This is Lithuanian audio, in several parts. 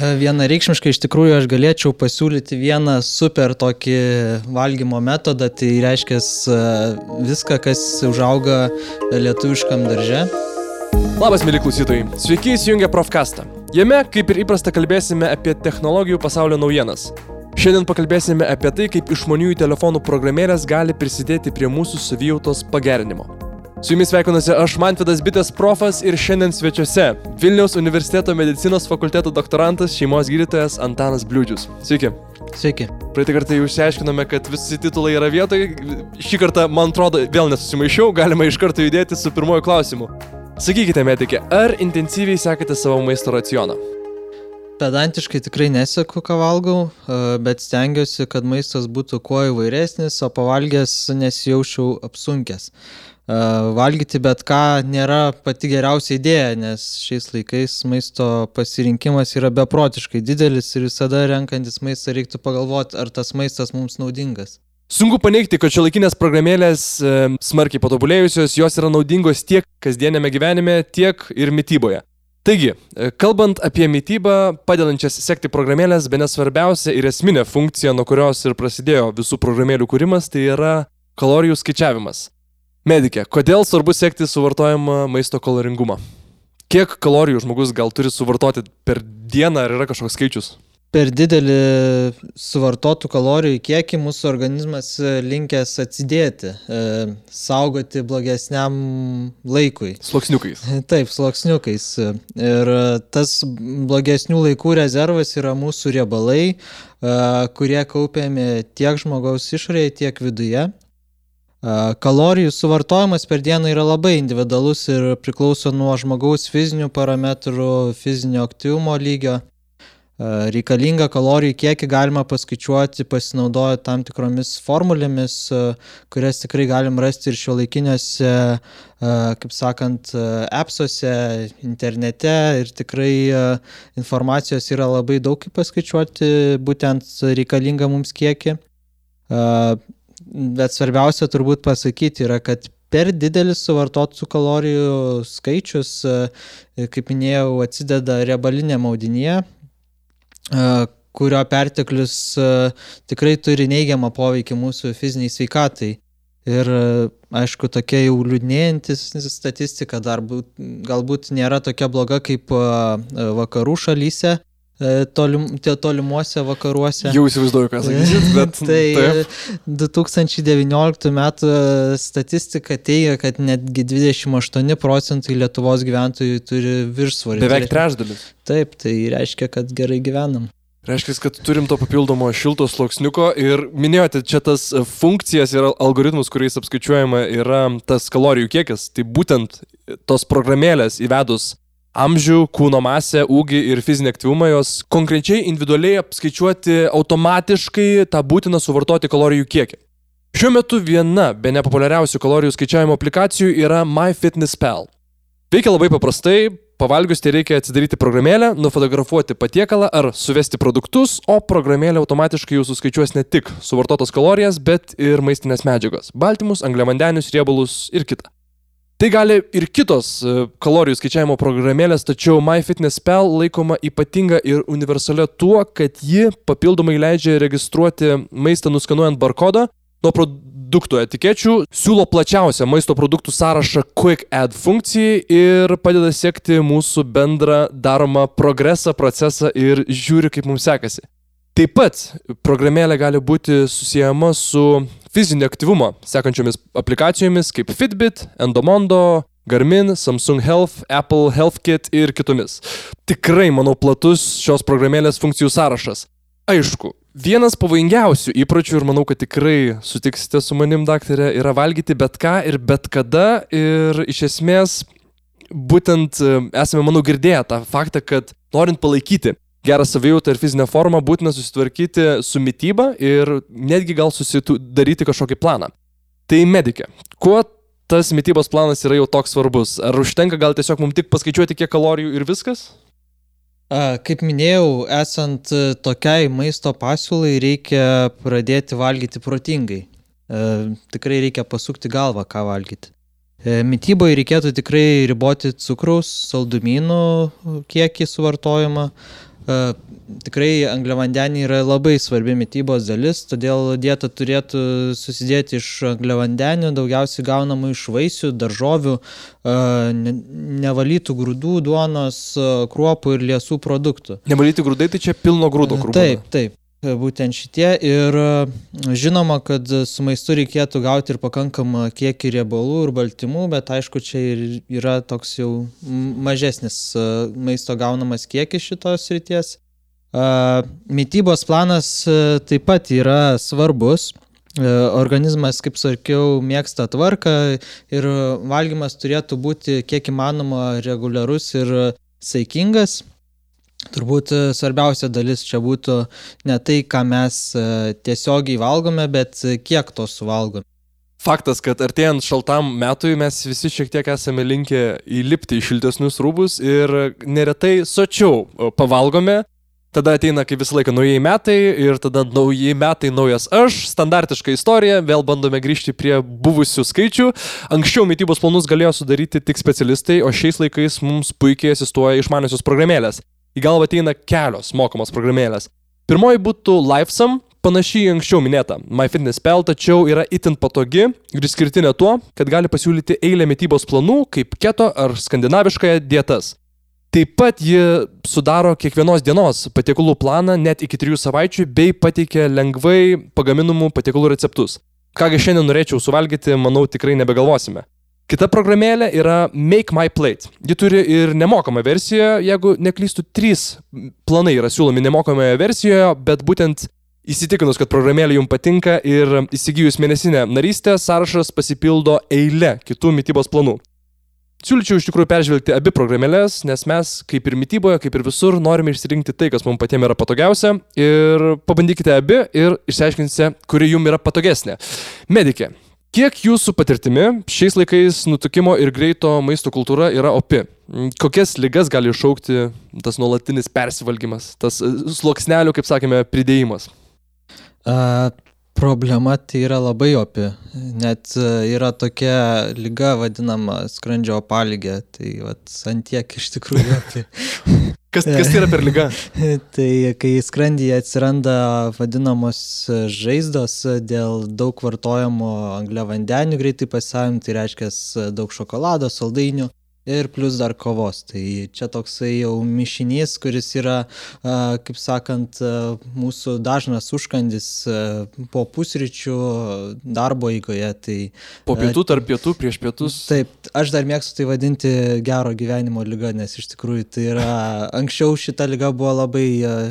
E, vienareikšmiškai iš tikrųjų aš galėčiau pasiūlyti vieną super tokį valgymo metodą, tai reiškia e, viską, kas užauga lietuviškam darže. Labas, mėly klausytojai. Sveiki įsijungę Profkastą. Jame, kaip ir įprasta, kalbėsime apie technologijų pasaulio naujienas. Šiandien pakalbėsime apie tai, kaip išmaniųjų telefonų programėlės gali prisidėti prie mūsų savijautos pagerinimo. Su jumis sveikinuosi aš Mantvidas Bitės profas ir šiandien svečiuose Vilniaus universiteto medicinos fakulteto doktorantas, šeimos gydytojas Antanas Bliūdžius. Sveiki. Sveiki. Praeitą kartą jau išsiaiškinome, kad visi titulai yra vietoje. Šį kartą, man atrodo, vėl nesusimaišiau, galima iš karto judėti su pirmoju klausimu. Sakykite, medikė, ar intensyviai sekate savo maisto racioną? Pedantiškai tikrai neseku, ką valgau, bet stengiuosi, kad maistas būtų kuo įvairesnis, o pavalgęs nesijaučiau apsunkęs valgyti bet ką nėra pati geriausia idėja, nes šiais laikais maisto pasirinkimas yra beprotiškai didelis ir visada renkantis maistą reiktų pagalvoti, ar tas maistas mums naudingas. Sunku paneigti, kad šio laikinės programėlės e, smarkiai patobulėjusios, jos yra naudingos tiek kasdienėme gyvenime, tiek ir mytyboje. Taigi, e, kalbant apie mytybą, padedančias sekti programėlės, be nesvarbiausia ir esminė funkcija, nuo kurios ir prasidėjo visų programėlių kūrimas, tai yra kalorijų skaičiavimas. Medikė, kodėl svarbu sekti suvartojamą maisto kaloringumą? Kiek kalorijų žmogus gal turi suvartoti per dieną, ar yra kažkoks skaičius? Per didelį suvartotų kalorijų kiekį mūsų organizmas linkęs atsidėti, e, saugoti blogesniam laikui. Sloksniukais. Taip, sloksniukais. Ir tas blogesnių laikų rezervas yra mūsų riebalai, e, kurie kaupiami tiek žmogaus išorėje, tiek viduje. Kalorijų suvartojimas per dieną yra labai individualus ir priklauso nuo žmogaus fizinių parametrų, fizinio aktyvumo lygio. Reikalingą kalorijų kiekį galima paskaičiuoti pasinaudojant tam tikromis formulėmis, kurias tikrai galim rasti ir šio laikinėse, kaip sakant, appsuose, internete ir tikrai informacijos yra labai daug kaip paskaičiuoti būtent reikalingą mums kiekį bet svarbiausia turbūt pasakyti yra, kad per didelis suvartotų kalorijų skaičius, e, kaip minėjau, atsideda riebalinė maudinė, e, kurio perteklius e, tikrai turi neigiamą poveikį mūsų fiziniai sveikatai. Ir aišku, tokia jau liūdnėjantis statistika dar būt, galbūt nėra tokia bloga kaip vakarų šalyse, tolim, tolimuose vakaruose. Jau įsivaizduoju, ką sakysit, bet. tai taip. 2019 metų statistika teigia, kad netgi 28 procentai Lietuvos gyventojų turi viršsvorį. Beveik trečdalis. Taip, tai reiškia, kad gerai gyvenam. Reiškia, kad turim to papildomo šilto sluoksniuko ir minėjote, čia tas funkcijas ir algoritmus, kuriais apskaičiuojama yra tas kalorijų kiekis. Tai būtent tos programėlės įvedus amžių, kūno masę, ūgį ir fizinį aktyvumą, jos konkrečiai individualiai apskaičiuoti automatiškai tą būtiną suvartoti kalorijų kiekį. Šiuo metu viena be nepopuliariausių kalorijų skaičiavimo aplikacijų yra MyFitnessPal. Veikia labai paprastai, pavalgius tai reikia atsidaryti programėlę, nufotografuoti patiekalą ar suvesti produktus, o programėlė automatiškai jūsų skaičiuos ne tik suvartotas kalorijas, bet ir maistinės medžiagas - baltymus, angliavandenius, riebalus ir kitą. Tai gali ir kitos e, kalorijų skaičiavimo programėlės, tačiau MyFitnessPal laikoma ypatinga ir universalia tuo, kad ji papildomai leidžia registruoti maistą nuskanuojant barkodą nuo produktų etikečių, siūlo plačiausią maisto produktų sąrašą Quick Add funkcijai ir padeda sekti mūsų bendrą daromą progresą, procesą ir žiūri, kaip mums sekasi. Taip pat programėlė gali būti susijęma su fizinio aktyvumo sekančiomis aplikacijomis kaip Fitbit, Endomondo, Garmin, Samsung Health, Apple HealthKit ir kitomis. Tikrai, manau, platus šios programėlės funkcijų sąrašas. Aišku, vienas pavojingiausių įpročių ir manau, kad tikrai sutiksite su manim, daktarė, yra valgyti bet ką ir bet kada ir iš esmės būtent e, esame, manau, girdėję tą faktą, kad norint palaikyti gerą savijautą ir fizinę formą, būtina susitvarkyti su mytyba ir netgi gal susidaryti kažkokį planą. Tai medikė, kuo tas mytybos planas yra jau toks svarbus? Ar užtenka gal tiesiog mums tik paskaičiuoti, kiek kalorijų ir viskas? Kaip minėjau, esant tokiai maisto pasiūlai reikia pradėti valgyti protingai. Tikrai reikia pasukti galvą, ką valgyti. Mytyboje reikėtų tikrai riboti cukraus, saldumynų kiekį suvartojimą, tikrai angliavandeniai yra labai svarbi mytybos dalis, todėl dieta turėtų susidėti iš angliavandenių, daugiausiai gaunamų iš vaisių, daržovių, nevalytų grūdų, duonos, kruopų ir liesų produktų. Nevalyti grūdai tai čia pilno grūdo grūdo. Taip, taip. Būtent šitie ir žinoma, kad su maistu reikėtų gauti ir pakankamą kiekį riebalų ir baltymų, bet aišku, čia ir yra toks jau mažesnis maisto gaunamas kiekis šitos ryties. Mytybos planas taip pat yra svarbus. Organizmas, kaip sakiau, mėgsta tvarką ir valgymas turėtų būti kiek įmanoma reguliarus ir saikingas. Turbūt e, svarbiausia dalis čia būtų ne tai, ką mes e, tiesiogiai valgome, bet e, kiek to suvalgome. Faktas, kad artėjant šaltam metui mes visi šiek tiek esame linkę įlipti į šiltesnius rūbus ir neretai sočiau pavalgome. Tada ateina kaip visą laiką naujieji metai ir tada naujieji metai naujas aš, standartiška istorija, vėl bandome grįžti prie buvusių skaičių. Anksčiau mytybos planus galėjo sudaryti tik specialistai, o šiais laikais mums puikiai asistuoja išmaniosios programėlės į galvą ateina kelios mokamos programėlės. Pirmoji būtų LifeSum, panašiai anksčiau minėta MyFitnessPal, tačiau yra itin patogi ir išskirtinė tuo, kad gali pasiūlyti eilę mytybos planų kaip keto ar skandinaviškąją dietas. Taip pat ji sudaro kiekvienos dienos patiekalų planą net iki trijų savaičių bei pateikia lengvai pagaminamų patiekalų receptus. Kągi šiandien norėčiau suvalgyti, manau tikrai nebegalvosime. Kita programėlė yra Make My Plate. Ji turi ir nemokamą versiją, jeigu neklystu, trys planai yra siūlomi nemokamoje versijoje, bet būtent įsitikinus, kad programėlė jums patinka ir įsigijus mėnesinę narystę, sąrašas pasipildo eilė kitų mytybos planų. Siūlyčiau iš tikrųjų peržvelgti abi programėlės, nes mes, kaip ir mytyboje, kaip ir visur, norime išsirinkti tai, kas mums patiems yra patogiausia ir pabandykite abi ir išsiaiškinsite, kuri jums yra patogesnė. Medikė, Kiek jūsų patirtimi šiais laikais nutukimo ir greito maisto kultūra yra opi? Kokias lygas gali iššaukti tas nuolatinis persivalgymas, tas e, sluoksnelių, kaip sakėme, pridėjimas? A, problema tai yra labai opi. Net e, yra tokia lyga vadinama skrandžio opalygė, tai ant tiek iš tikrųjų opi. Kas, kas tai yra per lyga? tai kai skrandyje atsiranda vadinamos žaizdos dėl daug vartojamo angliavandenių greitai pasisavinti, tai reiškia daug šokolado, saldainių ir plus dar kovos. Tai čia toksai jau mišinys, kuris yra, kaip sakant, mūsų dažnas užkandis po pusryčių darbo eigoje. Tai, po pietų, tarp pietų, prieš pietus. Taip, aš dar mėgstu tai vadinti gero gyvenimo lyga, nes iš tikrųjų tai yra, anksčiau šita lyga buvo labai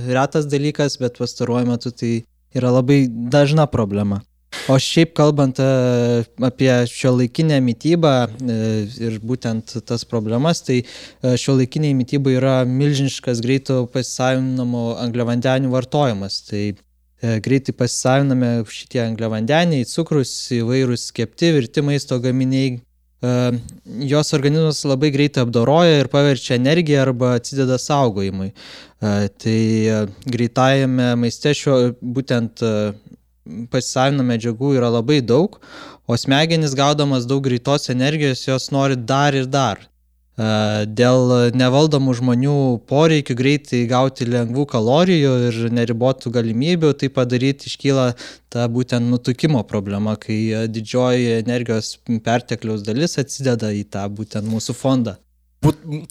retas dalykas, bet pastaruoju metu tai yra labai dažna problema. O šiaip kalbant e, apie šio laikinę mytybą e, ir būtent tas problemas, tai e, šio laikiniai mytybai yra milžiniškas greito pasisavinamo angliavandenių vartojimas. Tai greitai pasisaviname šitie angliavandeniai, cukrus, įvairūs kepti, virti maisto gaminiai. Jos organizmas labai greitai apdoroja ir paverčia energiją arba atsideda saugojimui. Tai greitajame maiste šio būtent pasisavina medžiagų yra labai daug, o smegenys gaudamas daug greitos energijos, jos nori dar ir dar. E, dėl nevaldomų žmonių poreikių greitai gauti lengvų kalorijų ir neribotų galimybių, tai padaryti iškyla ta būtent nutukimo problema, kai didžioji energijos pertekliaus dalis atsideda į tą būtent mūsų fondą.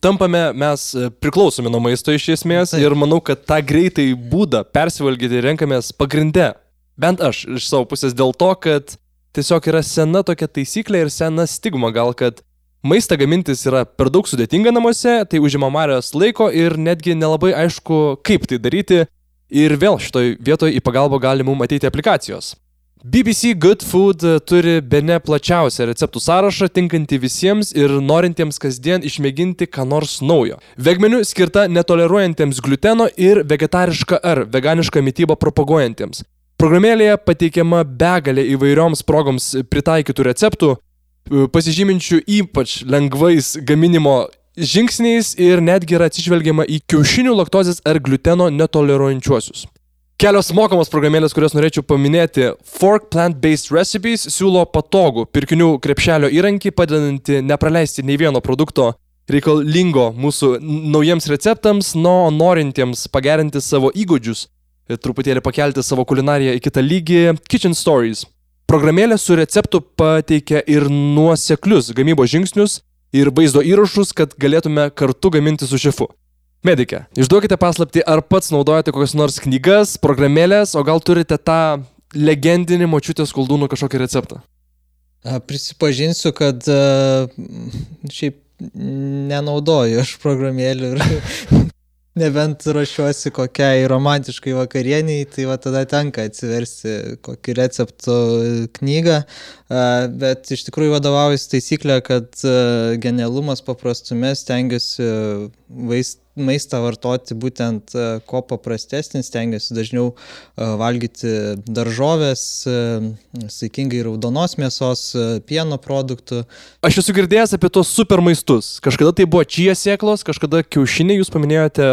Tampame mes priklausomi nuo maisto iš esmės Taip. ir manau, kad tą greitai būdą persivalgyti renkamės pagrindę Bent aš iš savo pusės dėl to, kad tiesiog yra sena tokia taisyklė ir sena stigma gal, kad maistą gamintis yra per daug sudėtinga namuose, tai užima marijos laiko ir netgi nelabai aišku, kaip tai daryti. Ir vėl šitoj vietoje į pagalbą gali mums ateiti aplikacijos. BBC Good Food turi be ne plačiausią receptų sąrašą, tinkantį visiems ir norintiems kasdien išmėginti ką nors naujo. Vegmenių skirta netoleruojantiems gluteno ir vegetarišką ar veganišką mytybą propaguojantiems. Programėlėje pateikiama begalė įvairioms progoms pritaikytų receptų, e, pasižyminčių ypač lengvais gaminimo žingsniais ir netgi yra atsižvelgiama į kiaušinių laktozės ar gluteno netoleruojančiuosius. Kelios mokamos programėlės, kurias norėčiau paminėti. Fork Plant-Based Recipes siūlo patogų pirkinių krepšelio įrankį, padedantį nepraleisti nei vieno produkto reikalingo mūsų naujiems receptams, nuo norintiems pagerinti savo įgūdžius, truputėlį pakelti savo kulinariją į kitą lygį Kitchen Stories. Programėlė su receptu pateikia ir nuoseklius gamybos žingsnius ir vaizdo įrašus, kad galėtume kartu gaminti su šefu. Medike, išduokite paslapti, ar pats naudojate kokias nors knygas, programėlės, o gal turite tą legendinį močiutės koldūnų kažkokį receptą? Prisipažinsiu, kad šiaip nenaudoju aš programėlių ir nebent ruošiuosi kokiai romantiškai vakarieniai, tai va tada tenka atsiversti kokį receptų knygą, bet iš tikrųjų vadovaujasi taisyklė, kad genialumas paprastume stengiuosi vaist maistą vartoti būtent e, kuo paprastesnį, stengiuosi dažniau e, valgyti daržovės, e, saikingai raudonos mėsos, pieno produktų. Aš esu girdėjęs apie tos super maistus. Kažkada tai buvo čia sėklos, kažkada kiaušiniai, jūs paminėjote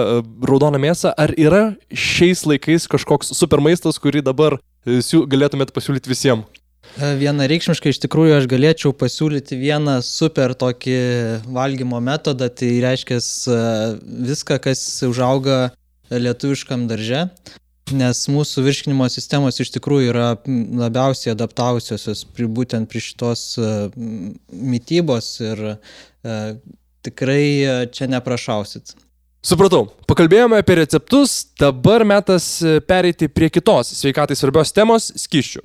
raudoną mėsą. Ar yra šiais laikais kažkoks super maistas, kurį dabar galėtumėt pasiūlyti visiems? E, vienareikšmiškai iš tikrųjų aš galėčiau pasiūlyti vieną super tokį valgymo metodą, tai reiškia e, viską, kas užauga lietuviškam darže, nes mūsų virškinimo sistemos iš tikrųjų yra labiausiai adaptavusiosios prie, būtent prie šitos e, mytybos ir tikrai čia neprašausit. Supratau, pakalbėjome apie receptus, dabar metas pereiti prie kitos sveikatai svarbios temos - skyščių.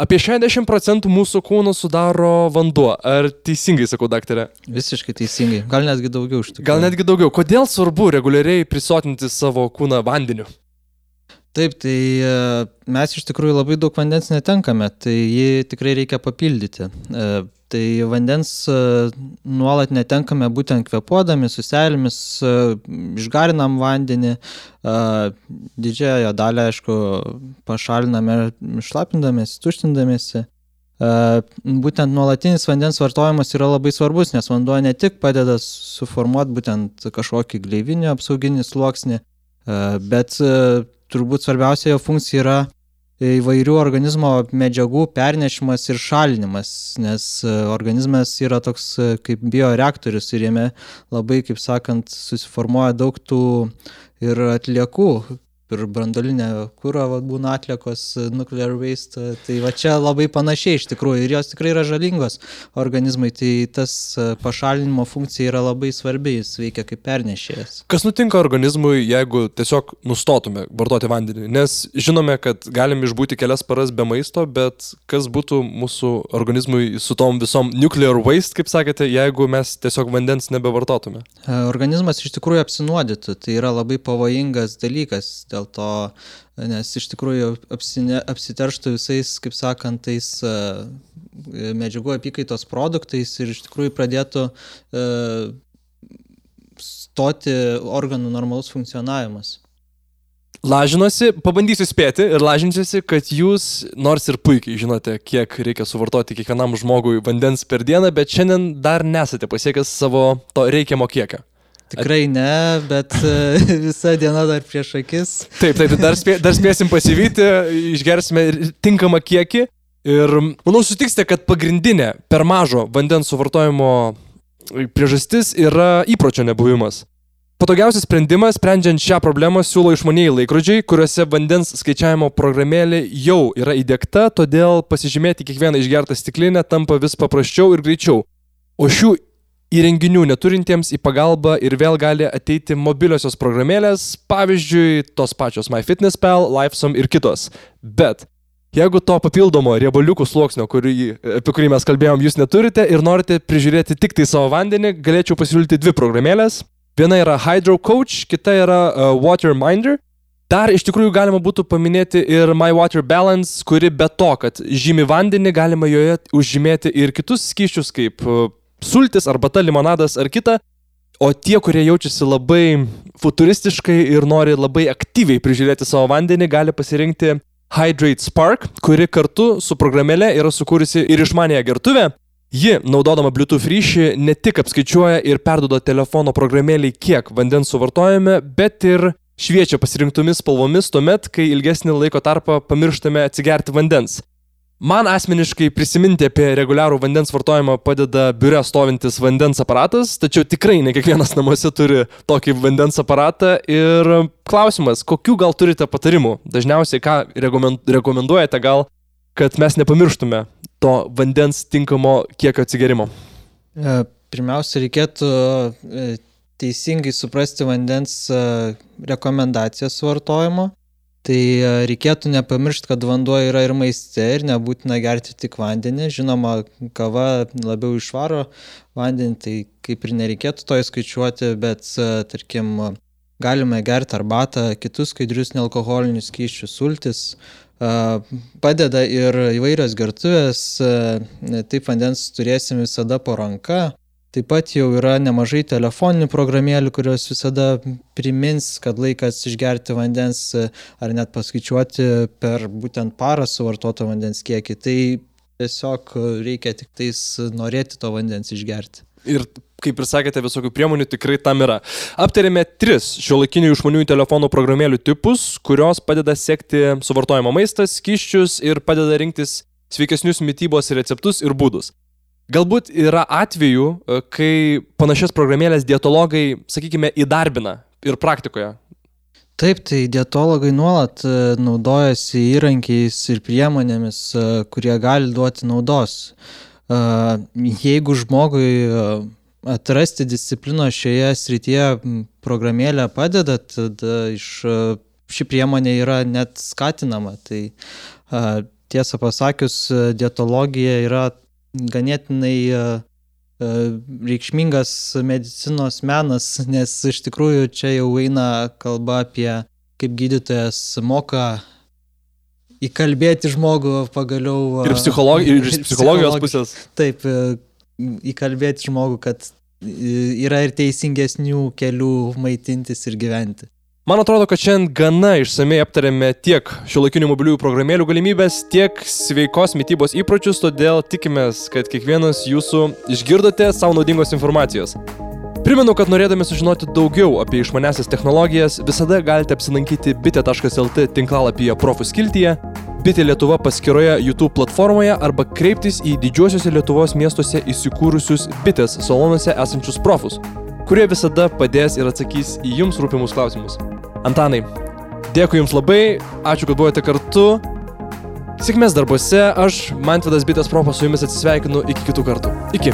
Apie 60 procentų mūsų kūno sudaro vanduo. Ar teisingai sakau, daktarė? Visiškai teisingai. Gal netgi daugiau iš tikrųjų. Gal netgi daugiau. Kodėl svarbu reguliariai prisotinti savo kūną vandeniu? Taip, tai e, mes iš tikrųjų labai daug vandens netenkame, tai jį tikrai reikia papildyti. Tai vandens e, nuolat netenkame būtent kvepuodami, suselėmis, e, išgarinam vandenį, e, didžiąją dalį, aišku, pašaliname šlapindamėsi, tuštindamėsi. Būtent nuolatinis vandens vartojimas yra labai svarbus, nes vanduo ne tik padeda suformuoti būtent kažkokį gleivinį apsauginį sluoksnį, bet turbūt svarbiausia jo funkcija yra įvairių organizmo medžiagų pernešimas ir šalinimas, nes e, organizmas yra toks e, kaip bioreaktorius ir jame labai, kaip sakant, susiformuoja daug tų ir atliekų, ir brandolinė kūro būna atliekos, nuclear waste, tai va čia labai panašiai iš tikrųjų ir jos tikrai yra žalingos organizmai, tai tas pašalinimo funkcija yra labai svarbi, jis veikia kaip pernešėjas. Kas nutinka organizmui, jeigu tiesiog nustotume vartoti vandenį? Nes žinome, kad galim išbūti kelias paras be maisto, bet kas būtų mūsų organizmui su tom visom nuclear waste, kaip sakėte, jeigu mes tiesiog vandens nebevartotume? Organizmas iš tikrųjų apsinuodytų, tai yra labai pavojingas dalykas. Dėl dėl to, nes iš tikrųjų apsine, apsiterštų visais, kaip sakant, tais uh, medžiagų apykaitos produktais ir iš tikrųjų pradėtų uh, stoti organų normalus funkcionavimas. Lažinuosi, pabandysiu spėti ir lažinsiuosi, kad jūs nors ir puikiai žinote, kiek reikia suvartoti kiekvienam žmogui vandens per dieną, bet šiandien dar nesate pasiekęs savo to reikiamo kiekio. Tikrai ne, bet e, visa diena dar prieš akis. Taip, taip, dar, spė, dar spėsim pasivyti, išgersime tinkamą kiekį. Ir manau, sutiksite, kad pagrindinė per mažo vandens suvartojimo priežastis yra įpročio nebuvimas. Patogiausias sprendimas, sprendžiant šią problemą, siūlo išmanieji laikrodžiai, kuriuose vandens skaičiavimo programėlė jau yra įdėkta, todėl pasižymėti kiekvieną išgertą stiklinę tampa vis paprasčiau ir greičiau. O šių įrenginių neturintiems į pagalbą ir vėl gali ateiti mobiliosios programėlės, pavyzdžiui, tos pačios MyFitnessPal, Lifesum ir kitos. Bet jeigu to papildomo riebaliukų sluoksnio, kurį, apie kurį mes kalbėjom, jūs neturite ir norite prižiūrėti tik tai savo vandenį, galėčiau pasiūlyti dvi programėlės. Viena yra Hydro Coach, kita yra uh, Water Minder. Dar iš tikrųjų galima būtų paminėti ir My Water Balance, kuri be to, kad žymi vandenį, galima joje užžymėti ir kitus skyščius kaip uh, sultis, arbata, limonadas ar kita. O tie, kurie jaučiasi labai futuristiškai ir nori labai aktyviai prižiūrėti savo vandenį, gali pasirinkti Hydrate Spark, kuri kartu su programėlė yra sukūrusi ir išmanėją gertuvę. Ji, naudodama Bluetooth ryšį, ne tik apskaičiuoja ir perduoda telefono programėliai, kiek vandens suvartojame, bet ir šviečia pasirinktomis spalvomis tuomet, kai ilgesnį laiko tarpą pamirštame atsigerti vandens. Man asmeniškai prisiminti apie reguliarų vandens vartojimą padeda biure stovintis vandens aparatas, tačiau tikrai ne kiekvienas namuose turi tokį vandens aparatą. Ir klausimas, kokiu gal turite patarimų? Dažniausiai ką rekomenduojate gal, kad mes nepamirštume to vandens tinkamo kiekio atsigerimo? E, pirmiausia, reikėtų e, teisingai suprasti vandens e, rekomendacijas vartojimo. Tai e, reikėtų nepamiršti, kad vanduo yra ir maiste ir nebūtina gerti tik vandenį. Žinoma, kava labiau išvaro vandenį, tai kaip ir nereikėtų to įskaičiuoti, bet e, tarkim, galime gerti arbatą, kitus skaidrius nealkoholinius kyščius, sultis. E, padeda ir įvairios gertuvės, taip vandens turėsim visada po ranka. Taip pat jau yra nemažai telefoninių programėlių, kurios visada primins, kad laikas išgerti vandens ar net paskaičiuoti per būtent parą suvartoto vandens kiekį. Tai tiesiog reikia tik tais norėti to vandens išgerti. Ir kaip ir sakėte, visokių priemonių tikrai tam yra. Aptarėme tris šio laikinių išmaniųjų telefonų programėlių tipus, kurios padeda sekti suvartojimo maistą, skyščius ir padeda rinktis sveikesnius mytybos receptus ir būdus. Galbūt yra atvejų, e, kai panašias programėlės dietologai, sakykime, įdarbina ir praktikoje. Taip, tai dietologai nuolat e, naudojasi įrankiais ir priemonėmis, e, kurie gali duoti naudos. Jeigu žmogui atrasti disciplino šioje srityje programėlę padeda, tada iš, ši priemonė yra net skatinama. Tai tiesą pasakius, dietologija yra ganėtinai e, e, reikšmingas medicinos menas, nes iš tikrųjų čia jau eina kalba apie kaip gydytojas moka įkalbėti žmogų pagaliau. Ir, psichologi ir iš psichologijos pusės. Taip, e, įkalbėti žmogų, kad yra ir teisingesnių kelių maitintis ir gyventi. Man atrodo, kad šiandien gana išsamei aptarėme tiek šiuolaikinių mobiliųjų programėlių galimybės, tiek sveikos mytybos įpročius, todėl tikimės, kad kiekvienas jūsų išgirdote savo naudingos informacijos. Primenu, kad norėdami sužinoti daugiau apie išmanesias technologijas, visada galite apsilankyti bitė.lt tinklalapyje Profų skiltyje, bitė Lietuva paskyroje YouTube platformoje arba kreiptis į didžiuosiuose Lietuvos miestuose įsikūrusius bitės salonuose esančius profus kurie visada padės ir atsakys į jums rūpimus klausimus. Antanai, dėkui Jums labai, ačiū, kad buvote kartu. Sėkmės darbuose, aš, Mantvidas Bitės Propas, su Jumis atsisveikinu iki kitų kartų. Iki.